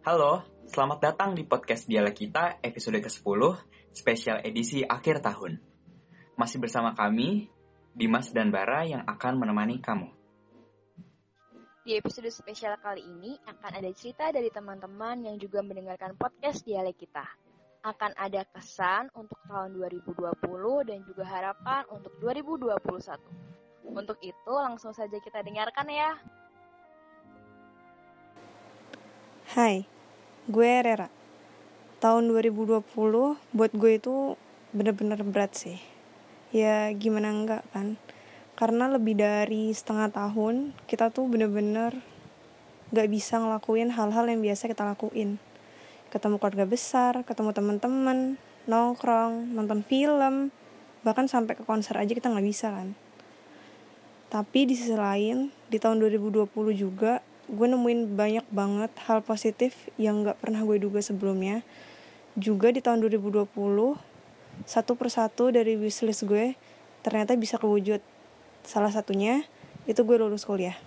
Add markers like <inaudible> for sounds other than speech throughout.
Halo, selamat datang di podcast Dialek Kita episode ke-10, spesial edisi akhir tahun. Masih bersama kami, Dimas dan Bara yang akan menemani kamu. Di episode spesial kali ini akan ada cerita dari teman-teman yang juga mendengarkan podcast Dialek Kita. Akan ada kesan untuk tahun 2020 dan juga harapan untuk 2021. Untuk itu langsung saja kita dengarkan ya. Hai, gue Rera. Tahun 2020 buat gue itu bener-bener berat sih. Ya gimana enggak kan? Karena lebih dari setengah tahun kita tuh bener-bener gak bisa ngelakuin hal-hal yang biasa kita lakuin. Ketemu keluarga besar, ketemu teman-teman, nongkrong, nonton film, bahkan sampai ke konser aja kita nggak bisa kan. Tapi di sisi lain, di tahun 2020 juga, gue nemuin banyak banget hal positif yang gak pernah gue duga sebelumnya. Juga di tahun 2020, satu persatu dari wishlist gue ternyata bisa kewujud. Salah satunya, itu gue lulus kuliah.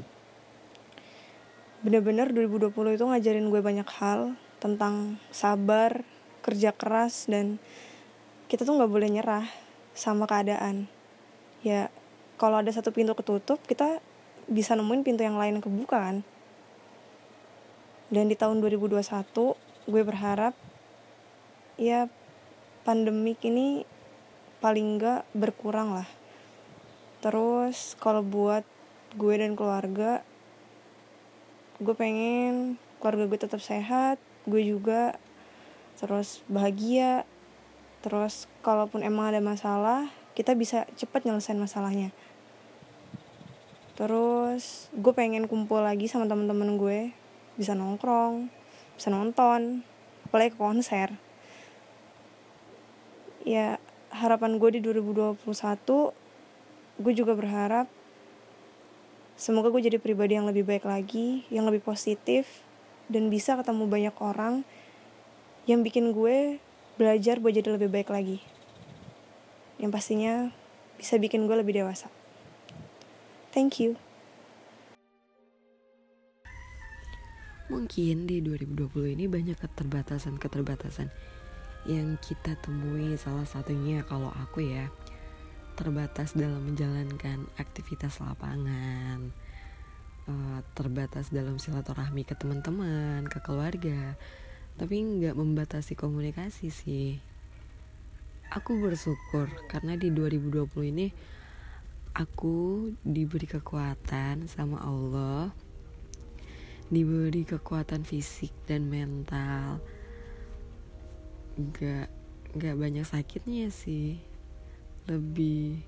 Bener-bener 2020 itu ngajarin gue banyak hal tentang sabar, kerja keras, dan kita tuh gak boleh nyerah sama keadaan. Ya, kalau ada satu pintu ketutup kita bisa nemuin pintu yang lain kebuka kan dan di tahun 2021 gue berharap ya pandemik ini paling enggak berkurang lah. Terus kalau buat gue dan keluarga gue pengen keluarga gue tetap sehat gue juga terus bahagia. Terus kalaupun emang ada masalah kita bisa cepat nyelesain masalahnya. Terus gue pengen kumpul lagi sama teman-teman gue bisa nongkrong bisa nonton apalagi ke konser. Ya harapan gue di 2021 gue juga berharap semoga gue jadi pribadi yang lebih baik lagi yang lebih positif dan bisa ketemu banyak orang yang bikin gue belajar buat jadi lebih baik lagi. Yang pastinya bisa bikin gue lebih dewasa. Thank you. Mungkin di 2020 ini banyak keterbatasan-keterbatasan yang kita temui. Salah satunya kalau aku ya terbatas dalam menjalankan aktivitas lapangan uh, terbatas dalam silaturahmi ke teman-teman ke keluarga. Tapi nggak membatasi komunikasi sih. Aku bersyukur karena di 2020 ini aku diberi kekuatan sama Allah diberi kekuatan fisik dan mental. Gak gak banyak sakitnya sih. Lebih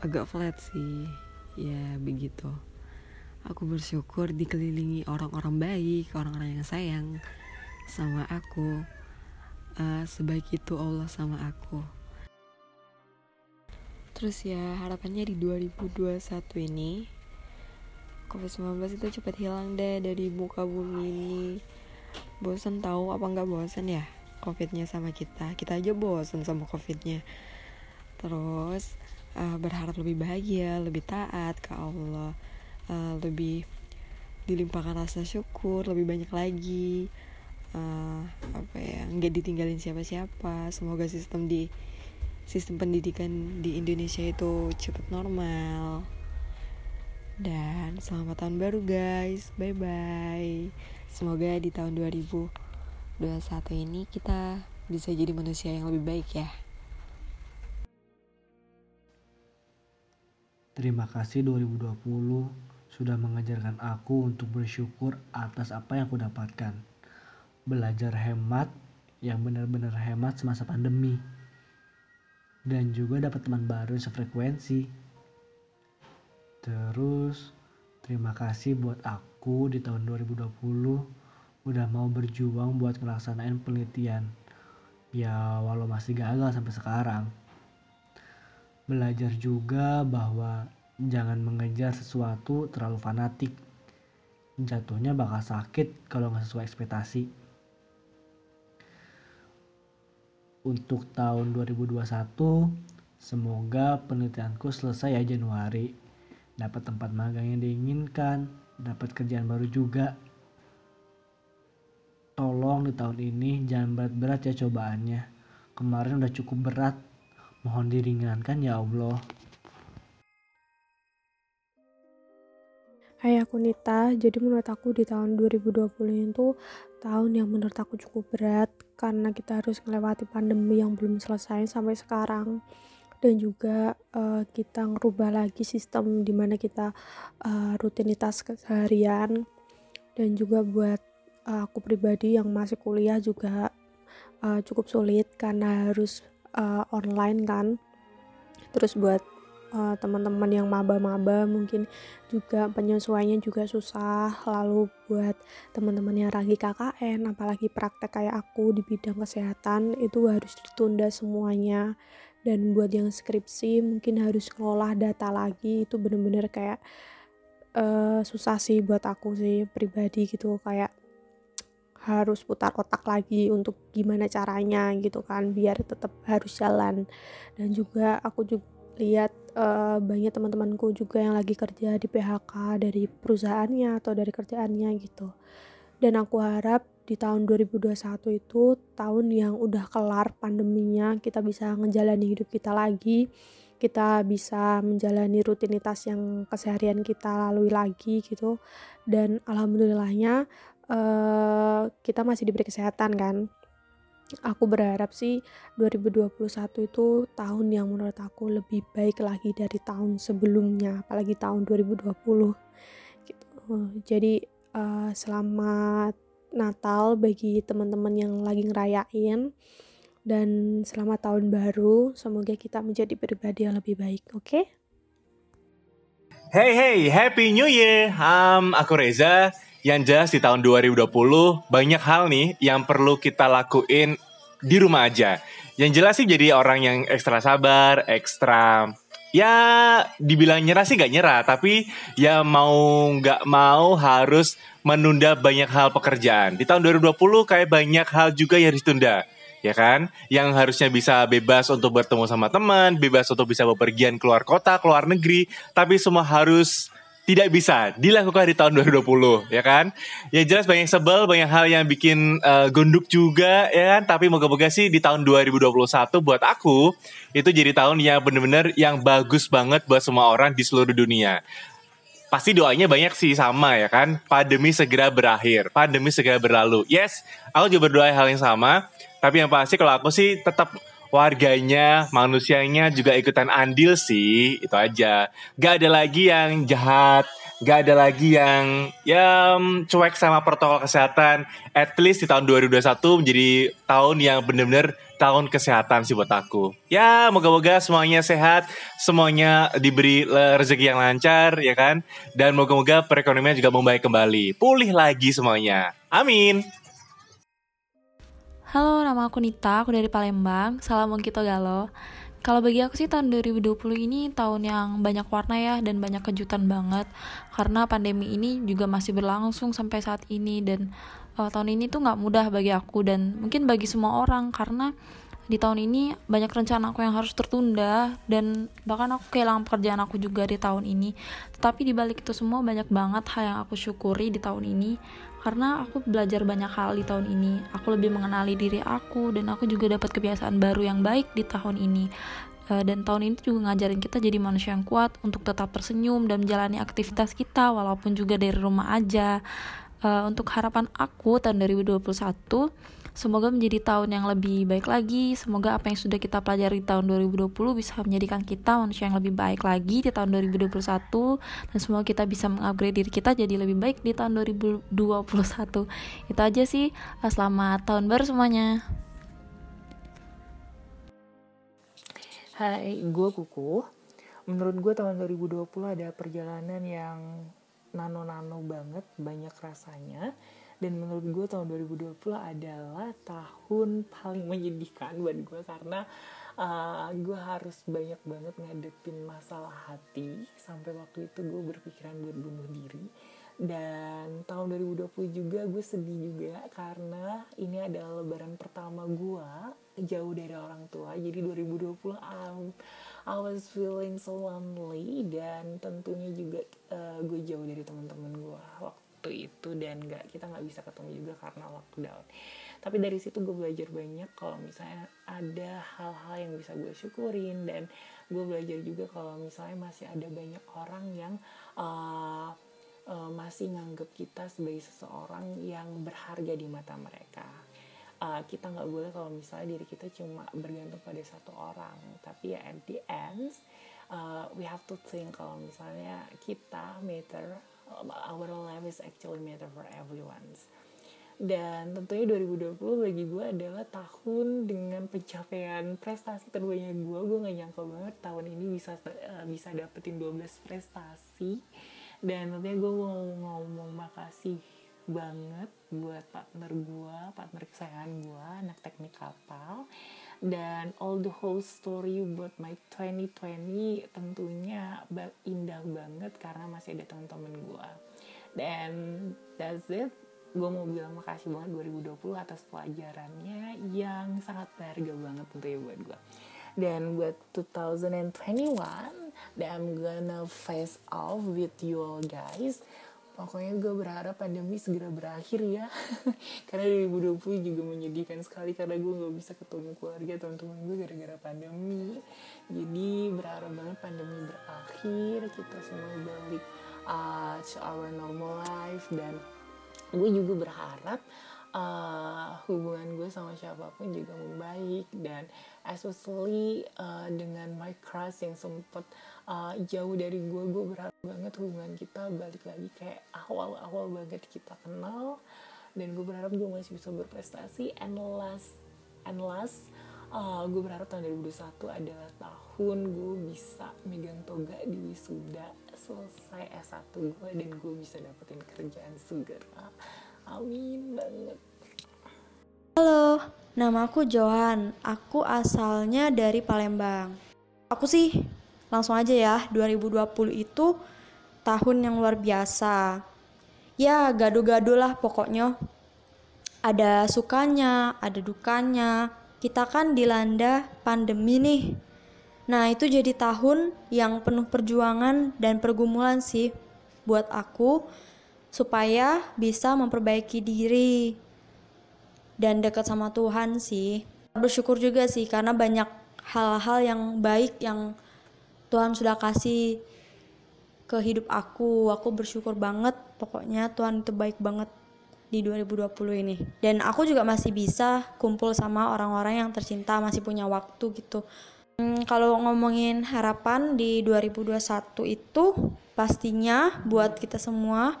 agak flat sih. Ya begitu. Aku bersyukur dikelilingi orang-orang baik orang-orang yang sayang sama aku. Uh, sebaik itu Allah sama aku. Terus ya harapannya di 2021 ini COVID-19 itu cepat hilang deh dari muka bumi ini. Bosan tahu apa nggak bosan ya COVID-nya sama kita? Kita aja bosan sama COVID-nya. Terus uh, berharap lebih bahagia, lebih taat ke Allah uh, Lebih dilimpahkan rasa syukur, lebih banyak lagi uh, apa ya nggak ditinggalin siapa-siapa. Semoga sistem di sistem pendidikan di Indonesia itu cepat normal dan selamat tahun baru guys bye bye semoga di tahun 2021 ini kita bisa jadi manusia yang lebih baik ya Terima kasih 2020 sudah mengajarkan aku untuk bersyukur atas apa yang aku dapatkan. Belajar hemat yang benar-benar hemat semasa pandemi dan juga dapat teman baru sefrekuensi. Terus terima kasih buat aku di tahun 2020 udah mau berjuang buat ngelaksanain penelitian. Ya walau masih gagal sampai sekarang. Belajar juga bahwa jangan mengejar sesuatu terlalu fanatik. Jatuhnya bakal sakit kalau nggak sesuai ekspektasi untuk tahun 2021 semoga penelitianku selesai ya Januari dapat tempat magang yang diinginkan. Dapat kerjaan baru juga. Tolong di tahun ini jangan berat-berat ya cobaannya. Kemarin udah cukup berat, mohon diringankan ya Allah. Hai aku Nita, jadi menurut aku di tahun 2020 itu tahun yang menurut aku cukup berat. Karena kita harus melewati pandemi yang belum selesai sampai sekarang dan juga uh, kita ngerubah lagi sistem di mana kita uh, rutinitas keseharian. Dan juga buat uh, aku pribadi yang masih kuliah juga uh, cukup sulit karena harus uh, online kan. Terus buat uh, teman-teman yang maba-maba mungkin juga penyesuaiannya juga susah. Lalu buat teman-teman yang lagi KKN apalagi praktek kayak aku di bidang kesehatan itu harus ditunda semuanya dan buat yang skripsi mungkin harus ngelola data lagi. Itu bener-bener kayak uh, susah sih buat aku sih pribadi gitu. Kayak harus putar otak lagi untuk gimana caranya gitu kan biar tetap harus jalan. Dan juga aku juga lihat uh, banyak teman-temanku juga yang lagi kerja di PHK dari perusahaannya atau dari kerjaannya gitu. Dan aku harap di tahun 2021 itu tahun yang udah kelar pandeminya, kita bisa menjalani hidup kita lagi, kita bisa menjalani rutinitas yang keseharian kita lalui lagi gitu. Dan alhamdulillahnya uh, kita masih diberi kesehatan kan aku berharap sih 2021 itu tahun yang menurut aku lebih baik lagi dari tahun sebelumnya apalagi tahun 2020 gitu jadi uh, selamat Natal bagi teman-teman yang lagi ngerayain dan selamat tahun baru semoga kita menjadi pribadi yang lebih baik oke okay? Hey hey, Happy New Year. Um, aku Reza yang jelas di tahun 2020 banyak hal nih yang perlu kita lakuin di rumah aja. Yang jelas sih jadi orang yang ekstra sabar, ekstra ya dibilang nyerah sih gak nyerah, tapi ya mau gak mau harus menunda banyak hal pekerjaan. Di tahun 2020 kayak banyak hal juga yang ditunda ya kan? Yang harusnya bisa bebas untuk bertemu sama teman, bebas untuk bisa bepergian keluar kota, keluar negeri, tapi semua harus tidak bisa dilakukan di tahun 2020 ya kan ya jelas banyak sebel banyak hal yang bikin uh, gondok juga ya kan tapi moga-moga sih di tahun 2021 buat aku itu jadi tahun yang bener-bener yang bagus banget buat semua orang di seluruh dunia pasti doanya banyak sih sama ya kan? Pandemi segera berakhir. Pandemi segera berlalu. Yes aku juga berdoa hal yang sama. Tapi yang pasti kalau aku sih tetap warganya, manusianya juga ikutan andil sih, itu aja. Gak ada lagi yang jahat, gak ada lagi yang ya cuek sama protokol kesehatan. At least di tahun 2021 menjadi tahun yang benar-benar tahun kesehatan sih buat aku. Ya, moga-moga semuanya sehat, semuanya diberi rezeki yang lancar, ya kan? Dan moga-moga perekonomian juga membaik kembali. Pulih lagi semuanya. Amin. Halo, nama aku Nita, aku dari Palembang. Salam Mungkito Galo. Kalau bagi aku sih tahun 2020 ini tahun yang banyak warna ya dan banyak kejutan banget karena pandemi ini juga masih berlangsung sampai saat ini dan uh, tahun ini tuh nggak mudah bagi aku dan mungkin bagi semua orang karena di tahun ini banyak rencana aku yang harus tertunda dan bahkan aku kehilangan pekerjaan aku juga di tahun ini. Tetapi di balik itu semua banyak banget hal yang aku syukuri di tahun ini karena aku belajar banyak hal di tahun ini. Aku lebih mengenali diri aku dan aku juga dapat kebiasaan baru yang baik di tahun ini. Uh, dan tahun ini juga ngajarin kita jadi manusia yang kuat untuk tetap tersenyum dan menjalani aktivitas kita walaupun juga dari rumah aja. Uh, untuk harapan aku tahun 2021 Semoga menjadi tahun yang lebih baik lagi. Semoga apa yang sudah kita pelajari di tahun 2020 bisa menjadikan kita manusia yang lebih baik lagi di tahun 2021 dan semoga kita bisa mengupgrade diri kita jadi lebih baik di tahun 2021. Itu aja sih. Selamat tahun baru semuanya. Hai, gue Kuku. Menurut gue tahun 2020 ada perjalanan yang nano-nano banget, banyak rasanya. Dan menurut gue tahun 2020 adalah tahun paling menyedihkan buat gue karena uh, gue harus banyak banget ngadepin masalah hati. Sampai waktu itu gue berpikiran buat bunuh diri. Dan tahun 2020 juga gue sedih juga karena ini adalah lebaran pertama gue jauh dari orang tua. Jadi 2020 um, I was feeling so lonely dan tentunya juga uh, gue jauh dari teman-teman gue waktu itu dan nggak kita nggak bisa ketemu juga karena lockdown. Tapi dari situ gue belajar banyak kalau misalnya ada hal-hal yang bisa gue syukurin dan gue belajar juga kalau misalnya masih ada banyak orang yang uh, masih nganggap kita sebagai seseorang yang berharga di mata mereka uh, kita nggak boleh kalau misalnya diri kita cuma bergantung pada satu orang. Tapi ya at the end uh, we have to think kalau misalnya kita matter our life is actually matter for everyone. Dan tentunya 2020 bagi gue adalah tahun dengan pencapaian prestasi terbanyak gue. Gue gak nyangka banget tahun ini bisa uh, bisa dapetin 12 prestasi. Dan tentunya gue mau ngomong makasih banget buat partner gue partner kesayangan gue anak teknik kapal. Dan all the whole story buat my 2020 tentunya indah banget karena masih ada teman-teman gue dan that's it. Gue mau bilang makasih banget 2020 atas pelajarannya yang sangat berharga banget tentunya buat gue dan buat 2021 that I'm gonna face off with you all guys pokoknya gue berharap pandemi segera berakhir ya. <laughs> Karena 2020 juga menyedihkan sekali karena gue gak bisa ketemu keluarga teman-teman gue gara-gara pandemi. Jadi berharap banget pandemi berakhir kita semua balik uh, to our normal life. Dan gue juga berharap uh, hubungan gue sama siapa pun juga membaik. Dan especially uh, dengan my crush yang sempet uh, jauh dari gue gue berharap banget hubungan kita balik lagi kayak awal-awal banget kita kenal. Dan gue berharap gue masih bisa berprestasi and last and last uh, gue berharap tahun 2021 adalah tahun gue bisa megang toga di wisuda selesai S1 gue dan gue bisa dapetin kerjaan segera. Amin banget. Halo nama aku Johan. Aku asalnya dari Palembang. Aku sih langsung aja ya 2020 itu tahun yang luar biasa. Ya gaduh-gaduh lah pokoknya. Ada sukanya ada dukanya. Kita kan dilanda pandemi nih. Nah, itu jadi tahun yang penuh perjuangan dan pergumulan sih buat aku supaya bisa memperbaiki diri dan dekat sama Tuhan sih. Bersyukur juga sih karena banyak hal-hal yang baik yang Tuhan sudah kasih ke hidup aku. Aku bersyukur banget. Pokoknya Tuhan itu baik banget di 2020 ini. Dan aku juga masih bisa kumpul sama orang-orang yang tercinta, masih punya waktu gitu Hmm, kalau ngomongin harapan di 2021 itu pastinya buat kita semua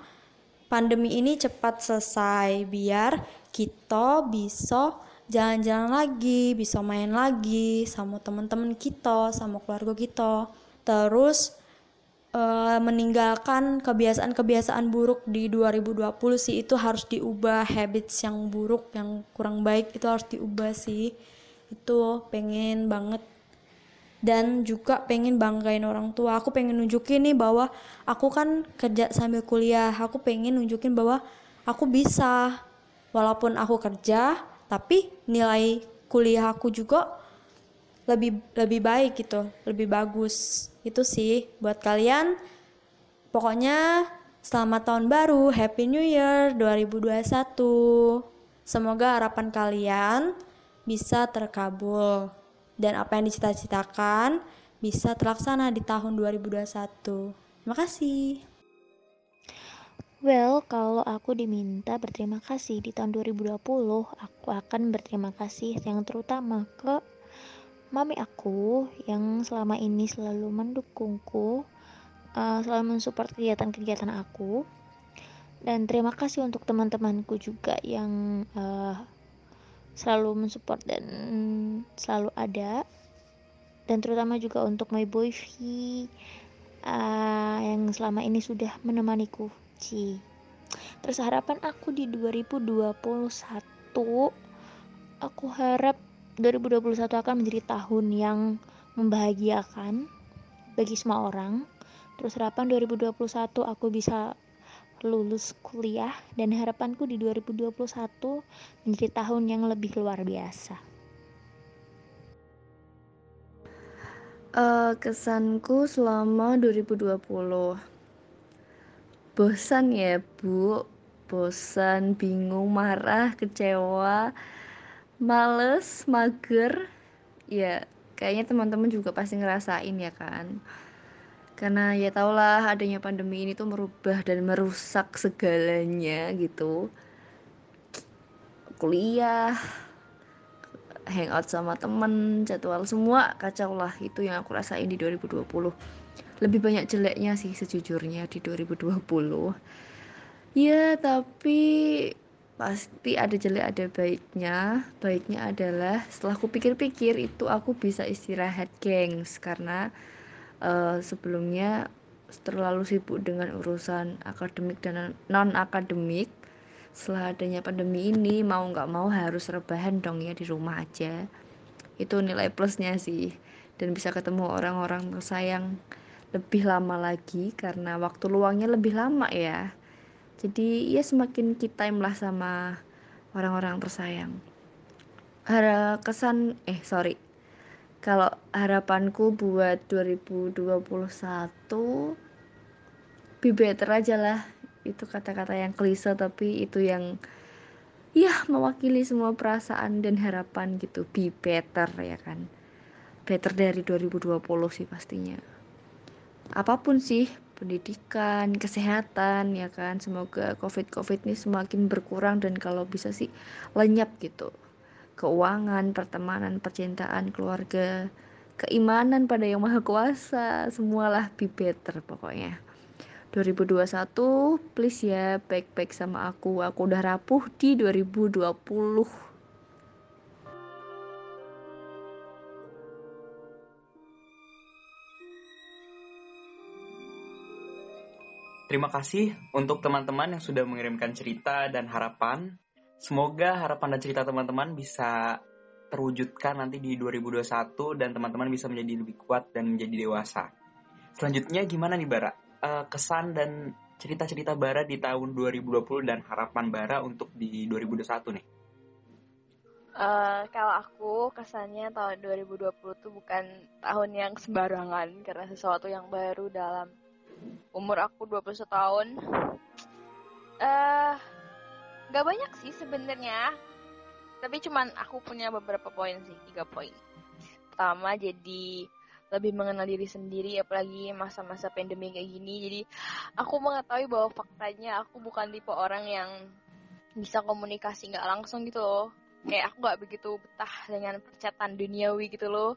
pandemi ini cepat selesai biar kita bisa jalan-jalan lagi, bisa main lagi sama teman-teman kita, sama keluarga kita. Terus uh, meninggalkan kebiasaan-kebiasaan buruk di 2020 sih. Itu harus diubah habits yang buruk yang kurang baik itu harus diubah sih. Itu pengen banget. Dan juga pengen banggain orang tua. Aku pengen nunjukin nih bahwa aku kan kerja sambil kuliah. Aku pengen nunjukin bahwa aku bisa. Walaupun aku kerja tapi nilai kuliah aku juga lebih lebih baik gitu. Lebih bagus itu sih buat kalian pokoknya selamat tahun baru happy new year 2021 semoga harapan kalian bisa terkabul dan apa yang dicita-citakan bisa terlaksana di tahun 2021. Terima kasih. Well, kalau aku diminta berterima kasih di tahun 2020, aku akan berterima kasih yang terutama ke mami aku yang selama ini selalu mendukungku, uh, selalu mensupport kegiatan-kegiatan aku. Dan terima kasih untuk teman-temanku juga yang uh, selalu mensupport dan selalu ada dan terutama juga untuk my boyfriend uh, yang selama ini sudah menemaniku Ci. Terus harapan aku di 2021 aku harap 2021 akan menjadi tahun yang membahagiakan bagi semua orang. Terus harapan 2021 aku bisa lulus kuliah dan harapanku di 2021 menjadi tahun yang lebih luar biasa. Uh, kesanku selama 2020 bosan ya bu bosan, bingung, marah, kecewa, males, mager. Ya, kayaknya teman-teman juga pasti ngerasain ya kan. Karena ya taulah adanya pandemi ini tuh merubah dan merusak segalanya gitu. Kuliah, hangout sama temen, jadwal semua kacau lah itu yang aku rasain di 2020 lebih banyak jeleknya sih sejujurnya di 2020 ya tapi pasti ada jelek ada baiknya. Baiknya adalah setelah aku pikir-pikir itu aku bisa istirahat gengs. Karena uh, sebelumnya terlalu sibuk dengan urusan akademik dan non akademik setelah adanya pandemi ini mau nggak mau harus rebahan dong ya di rumah aja. Itu nilai plusnya sih. Dan bisa ketemu orang-orang tersayang lebih lama lagi karena waktu luangnya lebih lama ya jadi ya semakin kita lah sama orang-orang tersayang. Hara kesan eh sorry. Kalau harapanku buat 2021 be better aja lah. Itu kata-kata yang klise tapi itu yang ya mewakili semua perasaan dan harapan gitu. Be better ya kan? Better dari 2020 sih pastinya. Apa pun sih pendidikan kesehatan ya kan? Semoga covid covid ini semakin berkurang dan kalau bisa sih lenyap gitu. Keuangan pertemanan percintaan keluarga keimanan pada yang maha kuasa semualah be better pokoknya. 2021 please ya baik-baik sama aku. Aku udah rapuh di 2020 Terima kasih untuk teman-teman yang sudah mengirimkan cerita dan harapan. Semoga harapan dan cerita teman-teman bisa terwujudkan nanti di 2021 dan teman-teman bisa menjadi lebih kuat dan menjadi dewasa. Selanjutnya gimana nih Bara? uh, kesan dan cerita-cerita Bara di tahun 2020 dan harapan Bara untuk di 2021 nih? Uh, kalau aku kesannya tahun 2020 itu bukan tahun yang sembarangan karena sesuatu yang baru dalam umur aku 21 tahun. Eh, uh, gak banyak sih sebenarnya. Tapi cuman aku punya beberapa poin sih, tiga poin. Pertama jadi lebih mengenal diri sendiri apalagi masa-masa pandemi kayak gini jadi aku mengetahui bahwa faktanya aku bukan tipe orang yang bisa komunikasi nggak langsung gitu loh kayak aku nggak begitu betah dengan percatan duniawi gitu loh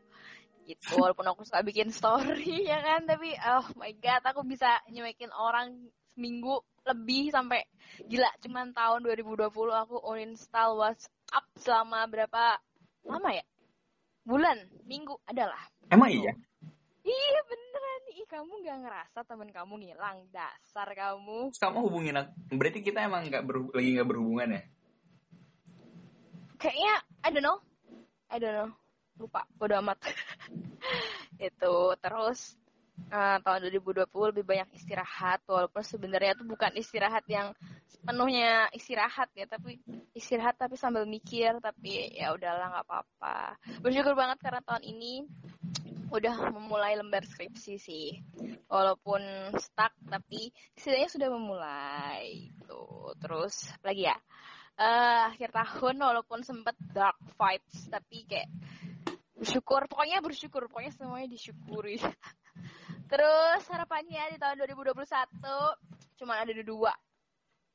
gitu walaupun aku suka bikin story <laughs> ya kan? Tapi oh my god aku bisa nyuekin orang seminggu lebih sampai gila cuman tahun 2020 aku uninstall WhatsApp selama berapa lama ya? Bulan minggu adalah. Emang iya? Iya beneran. Ih kamu gak ngerasa temen kamu ngilang? Dasar kamu. Kamu hubungin aku Berarti kita emang gak ber, lagi gak berhubungan ya? Kayaknya I don't know. I don't know. Lupa Bodo amat <laughs> Itu. Terus uh, tahun 2020 lebih banyak istirahat walaupun sebenarnya itu bukan istirahat yang sepenuhnya istirahat ya tapi istirahat tapi sambil mikir tapi ya udahlah nggak apa-apa. Bersyukur banget karena tahun ini udah memulai lembar skripsi sih. Walaupun stuck tapi setidaknya sudah memulai. Tuh terus lagi ya? Uh, akhir tahun walaupun sempet dark vibes tapi kayak bersyukur pokoknya bersyukur pokoknya semuanya disyukuri <laughs> terus harapannya di tahun 2021 cuma ada dua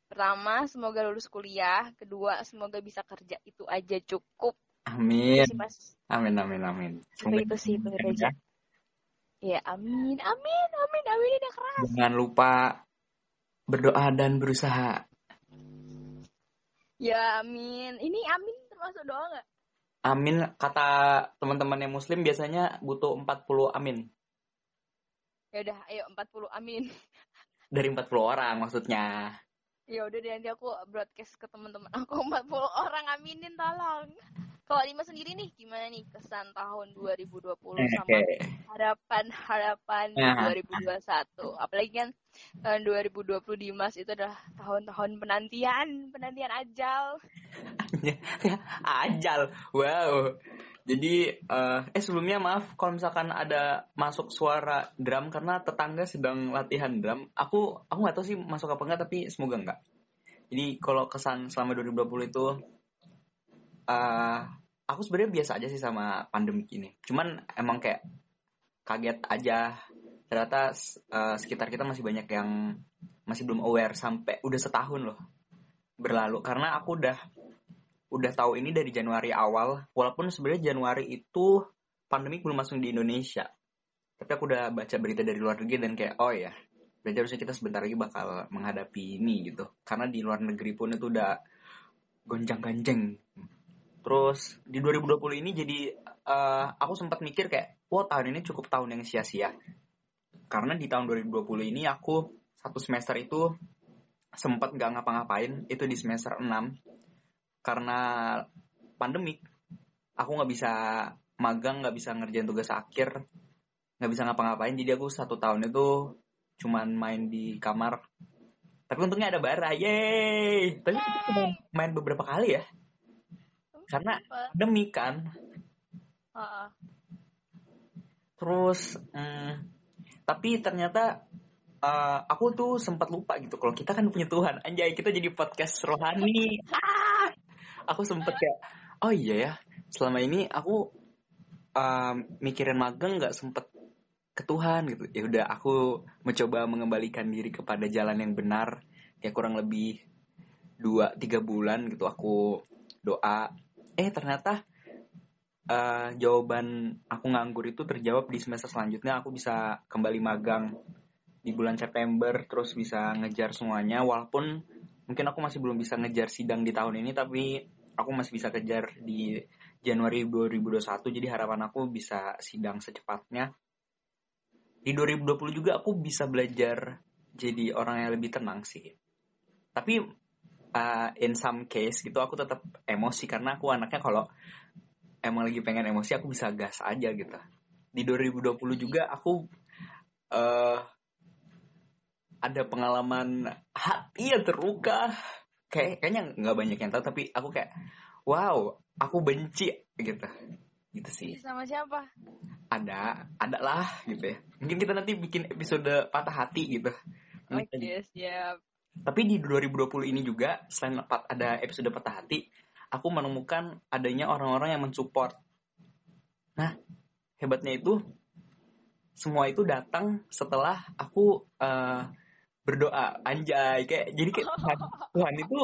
pertama semoga lulus kuliah kedua semoga bisa kerja itu aja cukup Amin. Amin, amin, amin. Semoga itu sih begitu aja. Ya, amin, amin, amin, amin udah keras. Jangan lupa berdoa dan berusaha. Ya, amin. Ini amin termasuk doa nggak? Amin kata teman-teman yang muslim biasanya butuh 40 amin. Ya udah, ayo 40 amin. <laughs> Dari 40 orang maksudnya. Ya udah deh nanti aku broadcast ke teman-teman aku <laughs> 40 orang aminin tolong. Kalau Lima sendiri nih gimana nih kesan tahun 2020 okay. sama harapan-harapan nah. 2021? Apalagi kan tahun 2020 Dimas itu adalah tahun-tahun penantian, penantian ajal. <laughs> ajal. Wow. Jadi uh, eh sebelumnya maaf kalau misalkan ada masuk suara drum karena tetangga sedang latihan drum. Aku aku nggak tahu sih masuk apa enggak tapi semoga enggak. Jadi kalau kesan selama 2020 itu uh, aku sebenarnya biasa aja sih sama pandemi ini. Cuman emang kayak kaget aja. Ternyata uh, sekitar kita masih banyak yang masih belum aware sampai udah setahun loh berlalu. Karena aku udah udah tahu ini dari Januari awal. Walaupun sebenarnya Januari itu pandemi belum masuk di Indonesia. Tapi aku udah baca berita dari luar negeri dan kayak oh ya berarti harusnya kita sebentar lagi bakal menghadapi ini gitu. Karena di luar negeri pun itu udah gonjang-ganjeng terus di 2020 ini jadi uh, aku sempat mikir kayak wah tahun ini cukup tahun yang sia-sia. Karena di tahun 2020 ini aku satu semester itu sempat nggak ngapa-ngapain itu di semester 6 karena pandemik aku nggak bisa magang nggak bisa ngerjain tugas akhir nggak bisa ngapa-ngapain. Jadi aku satu tahun itu cuman main di kamar. Tapi untungnya ada bara yeay tapi kita cuma main beberapa kali ya karena demi kan. Terus hmm, tapi ternyata uh, aku tuh sempat lupa gitu kalau kita kan punya Tuhan. Anjay kita jadi podcast rohani. Ah! aku sempet kayak oh iya ya selama ini aku um, mikirin magang nggak sempet ke Tuhan gitu. Ya udah aku mencoba mengembalikan diri kepada jalan yang benar. Ya kurang lebih dua tiga bulan gitu aku doa eh ternyata uh, jawaban aku nganggur itu terjawab di semester selanjutnya. Aku bisa kembali magang di bulan September terus bisa ngejar semuanya. Walaupun mungkin aku masih belum bisa ngejar sidang di tahun ini tapi aku masih bisa kejar di Januari 2021 jadi harapan aku bisa sidang secepatnya. Di 2020 juga aku bisa belajar jadi orang yang lebih tenang sih. Tapi uh, in some case gitu aku tetap emosi karena aku anaknya kalau emang lagi pengen emosi aku bisa gas aja gitu. Di 2020 juga aku uh, ada pengalaman hati yang terluka. Kayak kayaknya nggak banyak yang tahu tapi aku kayak wow aku benci gitu gitu sih. Sama siapa? ada ada lah gitu ya mungkin kita nanti bikin episode patah hati gitu oke okay, siap tapi di 2020 ini juga selain ada episode patah hati aku menemukan adanya orang-orang yang mensupport nah hebatnya itu semua itu datang setelah aku uh, berdoa anjay kayak jadi kayak Tuhan, <laughs> Tuhan itu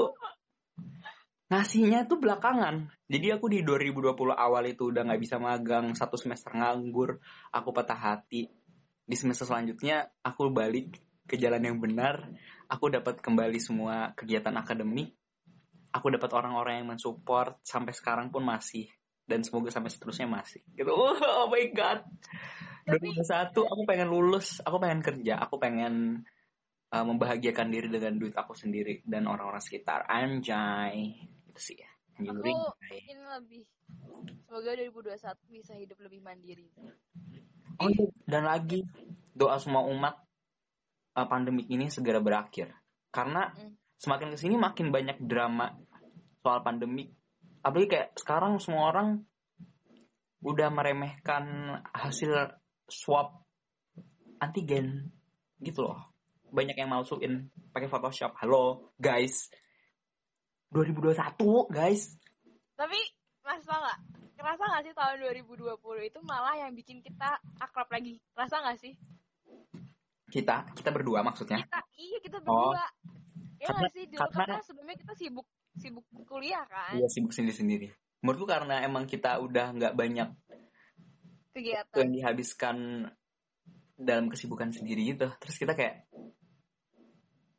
ngasihnya tuh belakangan. Jadi aku di 2020 awal itu udah nggak bisa magang, satu semester nganggur, aku patah hati. Di semester selanjutnya aku balik ke jalan yang benar, aku dapat kembali semua kegiatan akademik. Aku dapat orang-orang yang mensupport sampai sekarang pun masih dan semoga sampai seterusnya masih. Gitu. Oh, my god. Tapi... 2021 aku pengen lulus, aku pengen kerja, aku pengen uh, membahagiakan diri dengan duit aku sendiri dan orang-orang sekitar. Anjay gitu sih ya aku ingin lebih semoga 2021 bisa hidup lebih mandiri oh iya dan lagi doa semua umat uh, pandemik ini segera berakhir. Karena mm. semakin ke sini makin banyak drama soal pandemik. Apalagi kayak sekarang semua orang udah meremehkan hasil swab antigen gitu loh. Banyak yang masukin pakai Photoshop. Halo guys. 2021 guys. Tapi mas tau gak kerasa gak sih tahun 2020 itu malah yang bikin kita akrab lagi? Kerasa gak sih kita kita berdua maksudnya? Kita iya kita berdua. Oh. ya karena, sih? Dulu karena, kan sebelumnya kita sibuk sibuk kuliah kan. Iya sibuk sendiri sendiri menurutku karena emang kita udah nggak banyak kegiatan. yang dihabiskan dalam kesibukan sendiri gitu. Terus kita kayak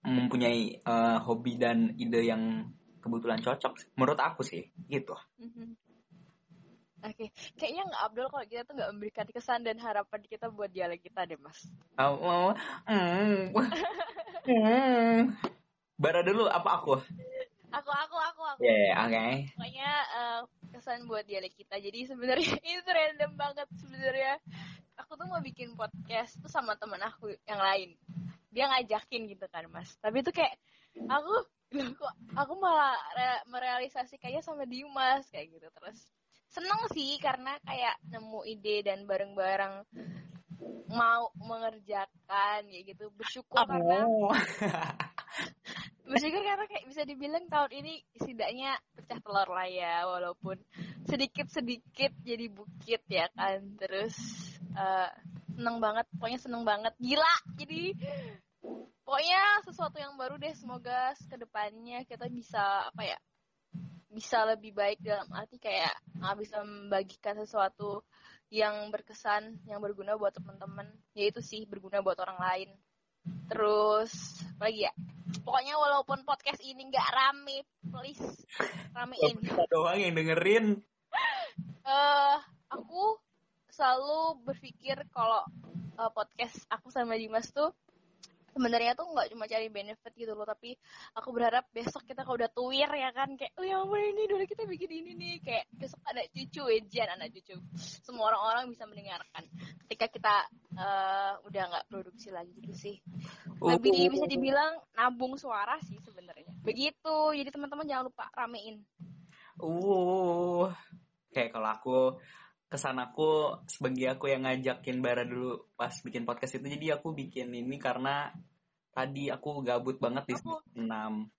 mempunyai uh, hobi dan ide yang kebetulan cocok menurut aku sih gitu. Mm-hmm. Oke okay. kayaknya nggak Abdul kalau kita tuh nggak memberikan kesan dan harapan kita buat dialog kita deh mas oh, oh. Mm. mm. bara dulu apa aku aku aku aku aku ya yeah, oke okay. pokoknya uh, kesan buat dialog kita jadi sebenarnya <laughs> itu random banget sebenarnya aku tuh mau bikin podcast tuh sama temen aku yang lain dia ngajakin gitu kan mas tapi itu kayak aku <laughs> kok aku malah re merealisasikannya sama Dimas kayak gitu terus seneng sih karena kayak nemu ide dan bareng-bareng mau mengerjakan ya gitu. Bersyukur oh. karena <laughs> bersyukur karena kayak bisa dibilang tahun ini setidaknya pecah telur lah ya walaupun sedikit sedikit jadi bukit ya kan. Terus uh, seneng banget pokoknya seneng banget. Gila jadi pokoknya sesuatu yang baru deh semoga ke depannya kita bisa apa ya bisa lebih baik dalam arti kayak nggak bisa membagikan sesuatu yang berkesan yang berguna buat teman-teman yaitu sih berguna buat orang lain. Terus lagi ya? Pokoknya walaupun podcast ini nggak rame please ramein kita doang yang dengerin. Uh, <laughs> aku selalu berpikir kalau uh, podcast aku sama Dimas tuh sebenarnya tuh nggak cuma cari benefit gitu loh tapi aku berharap besok kita kalau udah tuir ya kan kayak oh ya ampun ini dulu kita bikin ini nih kayak besok ada cucu Ejian anak cucu. Semua orang-orang bisa mendengarkan ketika kita uh, udah nggak produksi lagi gitu sih. Lebih oh. bisa dibilang nabung suara sih sebenarnya. Begitu jadi teman-teman jangan lupa ramein. Uh kayak kalau aku kesan aku sebagai aku yang ngajakin Bara dulu pas bikin podcast itu jadi aku bikin ini karena tadi aku gabut banget di enam.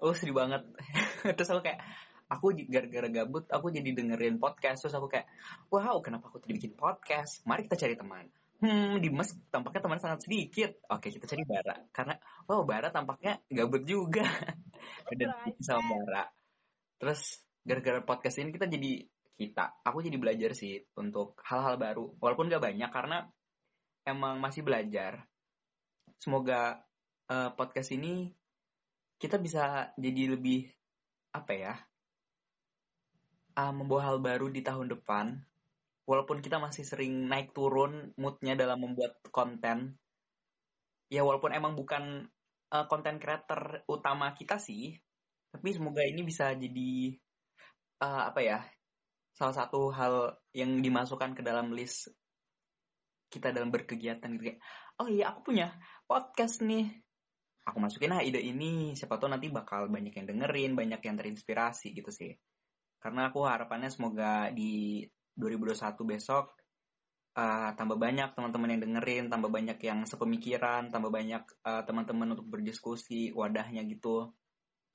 Oh sedih banget. <laughs> Terus aku kayak aku gara-gara gabut aku jadi dengerin podcast. Terus aku kayak wow kenapa aku tadi bikin podcast? Mari kita cari teman. Hmm Dimas tampaknya teman sangat sedikit. Oke kita cari Bara. Karena wow Bara tampaknya gabut juga. <laughs> Dan sama Bara. Terus gara-gara podcast ini kita jadi kita. Aku jadi belajar sih untuk hal-hal baru. Walaupun gak banyak karena emang masih belajar. Semoga uh, podcast ini kita bisa jadi lebih apa ya uh, membawa hal baru di tahun depan. Walaupun kita masih sering naik turun moodnya dalam membuat konten. Ya walaupun emang bukan konten uh, creator utama kita sih tapi semoga ini bisa jadi uh, apa ya salah satu hal yang dimasukkan ke dalam list kita dalam berkegiatan gitu kayak oh iya aku punya podcast nih. Aku masukin lah ide ini siapa tahu nanti bakal banyak yang dengerin banyak yang terinspirasi gitu sih. Karena aku harapannya semoga di 2021 besok uh, tambah banyak teman-teman yang dengerin tambah banyak yang sepemikiran tambah banyak uh, teman-teman untuk berdiskusi wadahnya gitu.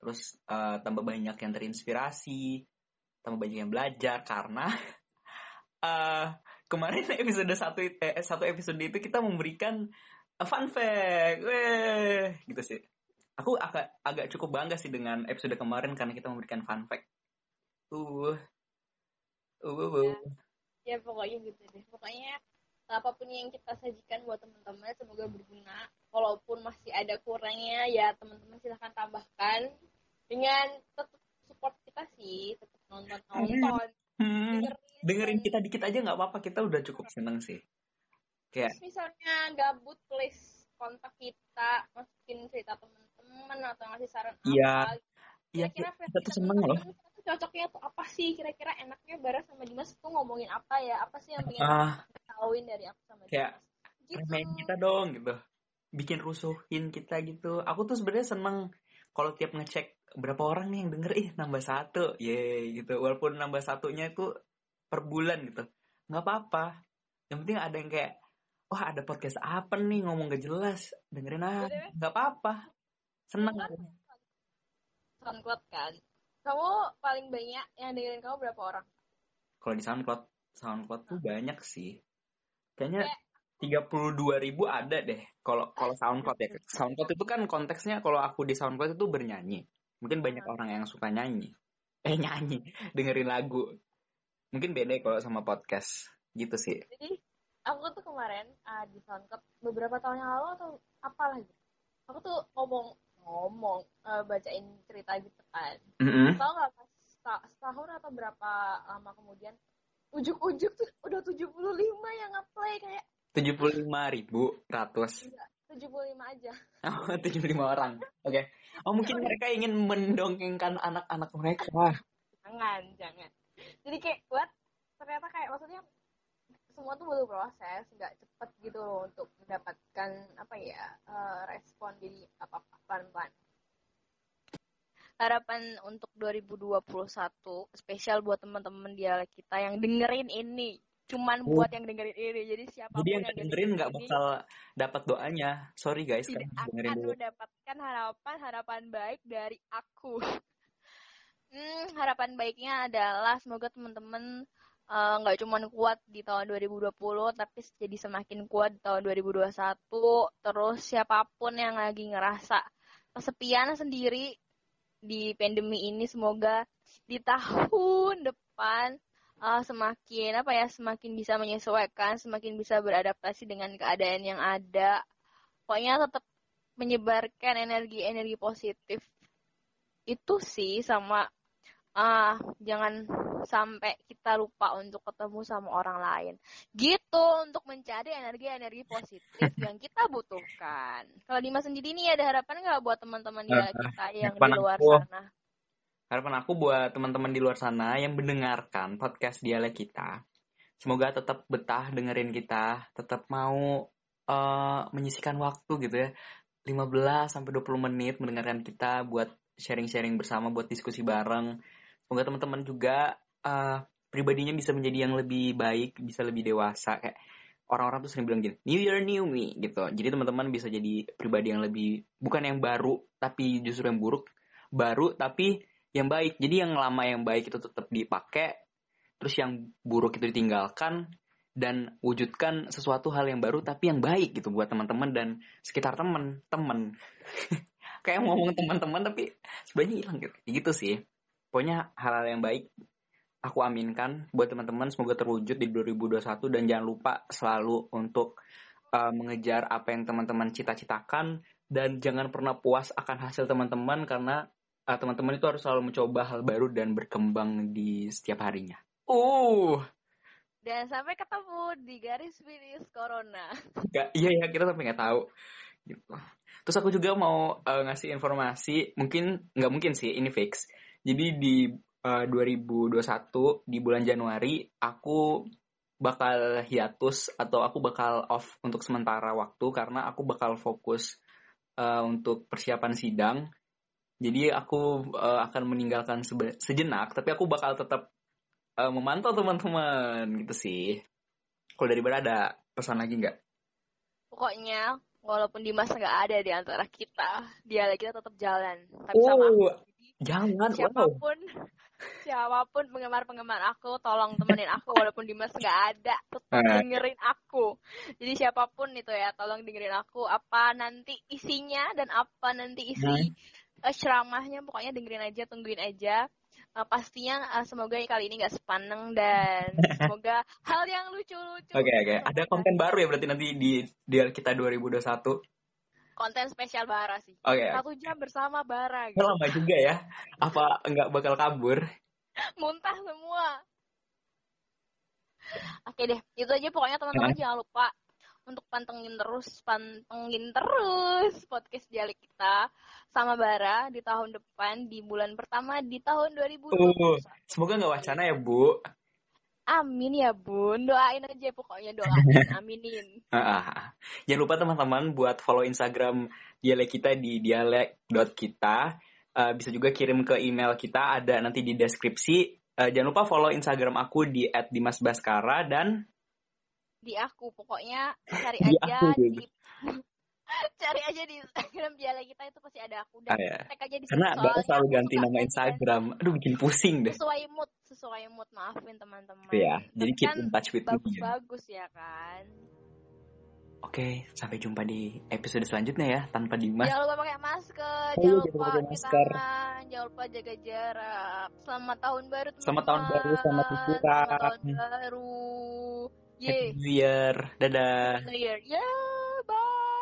Terus uh, tambah banyak yang terinspirasi tambah banyak yang belajar karena uh, <laughs> kemarin <laughs> episode satu eh, satu episode itu kita memberikan fun fact, weh gitu sih. Aku agak agak cukup bangga sih dengan episode kemarin karena kita memberikan fun fact. Uh, uh, uh, uh. Ya, ya pokoknya gitu deh. Pokoknya apa pun yang kita sajikan buat teman-teman semoga berguna. Walaupun masih ada kurangnya ya teman-teman silahkan tambahkan dengan tetap support kita sih, tetap nonton nonton hmm. dengerin, dengerin kita dikit aja nggak apa-apa kita udah cukup seneng sih. Kayak Terus misalnya gabut please kontak kita masukin cerita teman-teman atau ngasih saran iya. Iya kira-kira kita tuh seneng loh. Cocoknya tuh apa sih? Kira-kira enaknya Bara sama Dimas tuh ngomongin apa ya? Apa sih yang pengen ah, tahuin dari aku sama kayak gitu. main kita dong gitu. Bikin rusuhin kita gitu. Aku tuh sebenarnya seneng kalau tiap ngecek berapa orang nih yang denger ih nambah satu ye gitu. Walaupun nambah satunya itu per bulan gitu. Nggak apa-apa. Yang penting ada yang kayak wah ada podcast apa nih? Ngomong gak jelas. Dengerin aja. Nggak apa-apa. Seneng. Kan? SoundCloud kan? Kamu paling banyak yang dengerin kamu berapa orang? Kalau di SoundCloud SoundCloud tuh banyak sih. Kayaknya 32 ribu ada deh. Kalau kalau SoundCloud ya. SoundCloud itu kan konteksnya kalau aku di SoundCloud itu bernyanyi. Mungkin banyak hmm. orang yang suka nyanyi. Eh nyanyi. <laughs> Dengerin lagu. Mungkin beda ya kalau sama podcast. Gitu sih. Jadi aku tuh kemarin uh, di SoundCloud beberapa tahun yang lalu atau apalah gitu aku tuh ngomong ngomong uh, bacain cerita gitu kan. Mm -hmm. tau nggak setahun atau berapa lama kemudian ujuk-ujuk tuh udah 75 yang ngapain kayak 75 ribu ratus. Iya, 75 aja. Oh, 75 orang. Oke. Okay. Oh, mungkin mereka ingin mendongengkan anak-anak mereka. Jangan, jangan. Jadi kayak buat ternyata kayak maksudnya semua tuh butuh proses, nggak cepet gitu loh untuk mendapatkan apa ya uh, respon jadi apa apa pelan-pelan. Harapan untuk 2021 spesial buat teman-teman dialek kita yang dengerin ini. Cuman Oh. buat yang dengerin ini. Jadi siapa pun Jadi yang yang dengerin nggak bakal dapat doanya. Sorry guys, tidak kalian harus dengerin akan dulu. mendapatkan harapan-harapan baik dari aku. <laughs> Hmm, harapan baiknya adalah semoga teman-teman eh, nggak cuman kuat di tahun 2020 tapi jadi semakin kuat di tahun 2021 terus siapa pun yang lagi ngerasa kesepian sendiri di pandemi ini semoga di tahun depan eh, semakin apa ya semakin bisa menyesuaikan semakin bisa beradaptasi dengan keadaan yang ada. Pokoknya tetap menyebarkan energi-energi positif itu sih sama ah jangan sampai kita lupa untuk ketemu sama orang lain. Gitu untuk mencari energi-energi positif <laughs> yang kita butuhkan. Kalau Dimas sendiri nih ada harapan nggak buat teman-teman di Eh, kita yang di luar sana Harapan aku buat teman-teman di luar sana yang mendengarkan podcast dialek kita, semoga tetap betah dengerin kita, tetap mau eh, menyisikan waktu gitu ya, 15 sampai 20 menit mendengarkan kita buat sharing-sharing bersama, buat diskusi bareng. Semoga teman-teman juga eh, pribadinya bisa menjadi yang lebih baik, bisa lebih dewasa kayak orang-orang tuh sering bilang gini, New Year New Me gitu. Jadi teman-teman bisa jadi pribadi yang lebih bukan yang baru tapi justru yang buruk, baru tapi yang baik. Jadi yang lama yang baik itu tetap dipakai, terus yang buruk itu ditinggalkan dan wujudkan sesuatu hal yang baru tapi yang baik gitu buat teman-teman dan sekitar teman-teman. <laughs> Kayak ngomong teman-teman tapi sebenarnya hilang gitu. Gitu sih. Pokoknya hal-hal yang baik aku aminkan buat teman-teman semoga terwujud di 2021 dan jangan lupa selalu untuk uh, mengejar apa yang teman-teman cita-citakan dan jangan pernah puas akan hasil teman-teman karena uh, teman-teman itu harus selalu mencoba hal baru dan berkembang di setiap harinya. Uh, dan sampai ketemu di garis finish corona <laughs> Gak, iya ya kita sampai nggak tahu gitu. Terus aku juga mau uh, ngasih informasi, mungkin nggak mungkin sih ini fix. Jadi di uh, 2021 di bulan Januari aku bakal hiatus atau aku bakal off untuk sementara waktu karena aku bakal fokus uh, untuk persiapan sidang. Jadi aku uh, akan meninggalkan sejenak, tapi aku bakal tetap uh, memantau teman-teman gitu sih. Kalau dari Bara ada pesan lagi nggak? pokoknya walaupun Dimas nggak ada di antara kita dia kita tetap jalan tapi sama aku Oh, jangan. Wow. siapa pun <laughs> siapa pun penggemar-penggemar aku tolong temenin aku walaupun Dimas nggak ada tetap Eh. dengerin aku jadi siapa pun itu ya tolong dengerin aku apa nanti isinya dan apa nanti isi eh, ceramahnya pokoknya dengerin aja tungguin aja Eh, pastinya eh, semoga kali ini nggak sepaneng dan <laughs> semoga hal yang lucu-lucu Oke oke. Ada konten baru ya berarti nanti di di kita 2021. Oke. konten spesial Bara sih Oke. satu jam bersama Bara gitu. lama juga ya. Apa enggak bakal kabur? <laughs> muntah semua oke deh itu aja pokoknya teman-teman jangan lupa untuk pantengin terus pantengin terus podcast dialek kita sama Bara di tahun depan di bulan pertama di tahun 2021 Uh, semoga nggak wacana ya Bu. amin ya bun doain aja pokoknya doain <laughs> aminin Ah, ah. Jangan lupa teman-teman buat follow Instagram dialek kita di dialek.kita. Eh, bisa juga kirim ke email kita ada nanti di deskripsi. Eh, jangan lupa follow Instagram aku di @dimasbaskara dan di aku pokoknya cari Di aja aku di juga. <laughs> cari aja di Instagram dialek kita itu pasti ada aku dan Ah, ya. tag aja di karena soalnya selalu ganti nama. Instagram. Aduh bikin pusing deh. sesuai mood sesuai mood maafin teman-teman Iya, jadi keep kan in touch with me. ya. bagus-bagus ya kan Oke, sampai jumpa di episode selanjutnya ya tanpa Dimas. jangan lupa pakai masker iya, jangan lupa pakai masker. tangan jangan lupa jaga jarak selamat tahun baru teman-teman Selamat tahun baru, selamat liburan. selamat tahun baru Happy New Year. Dadah. Happy New Year. Yeah, bye.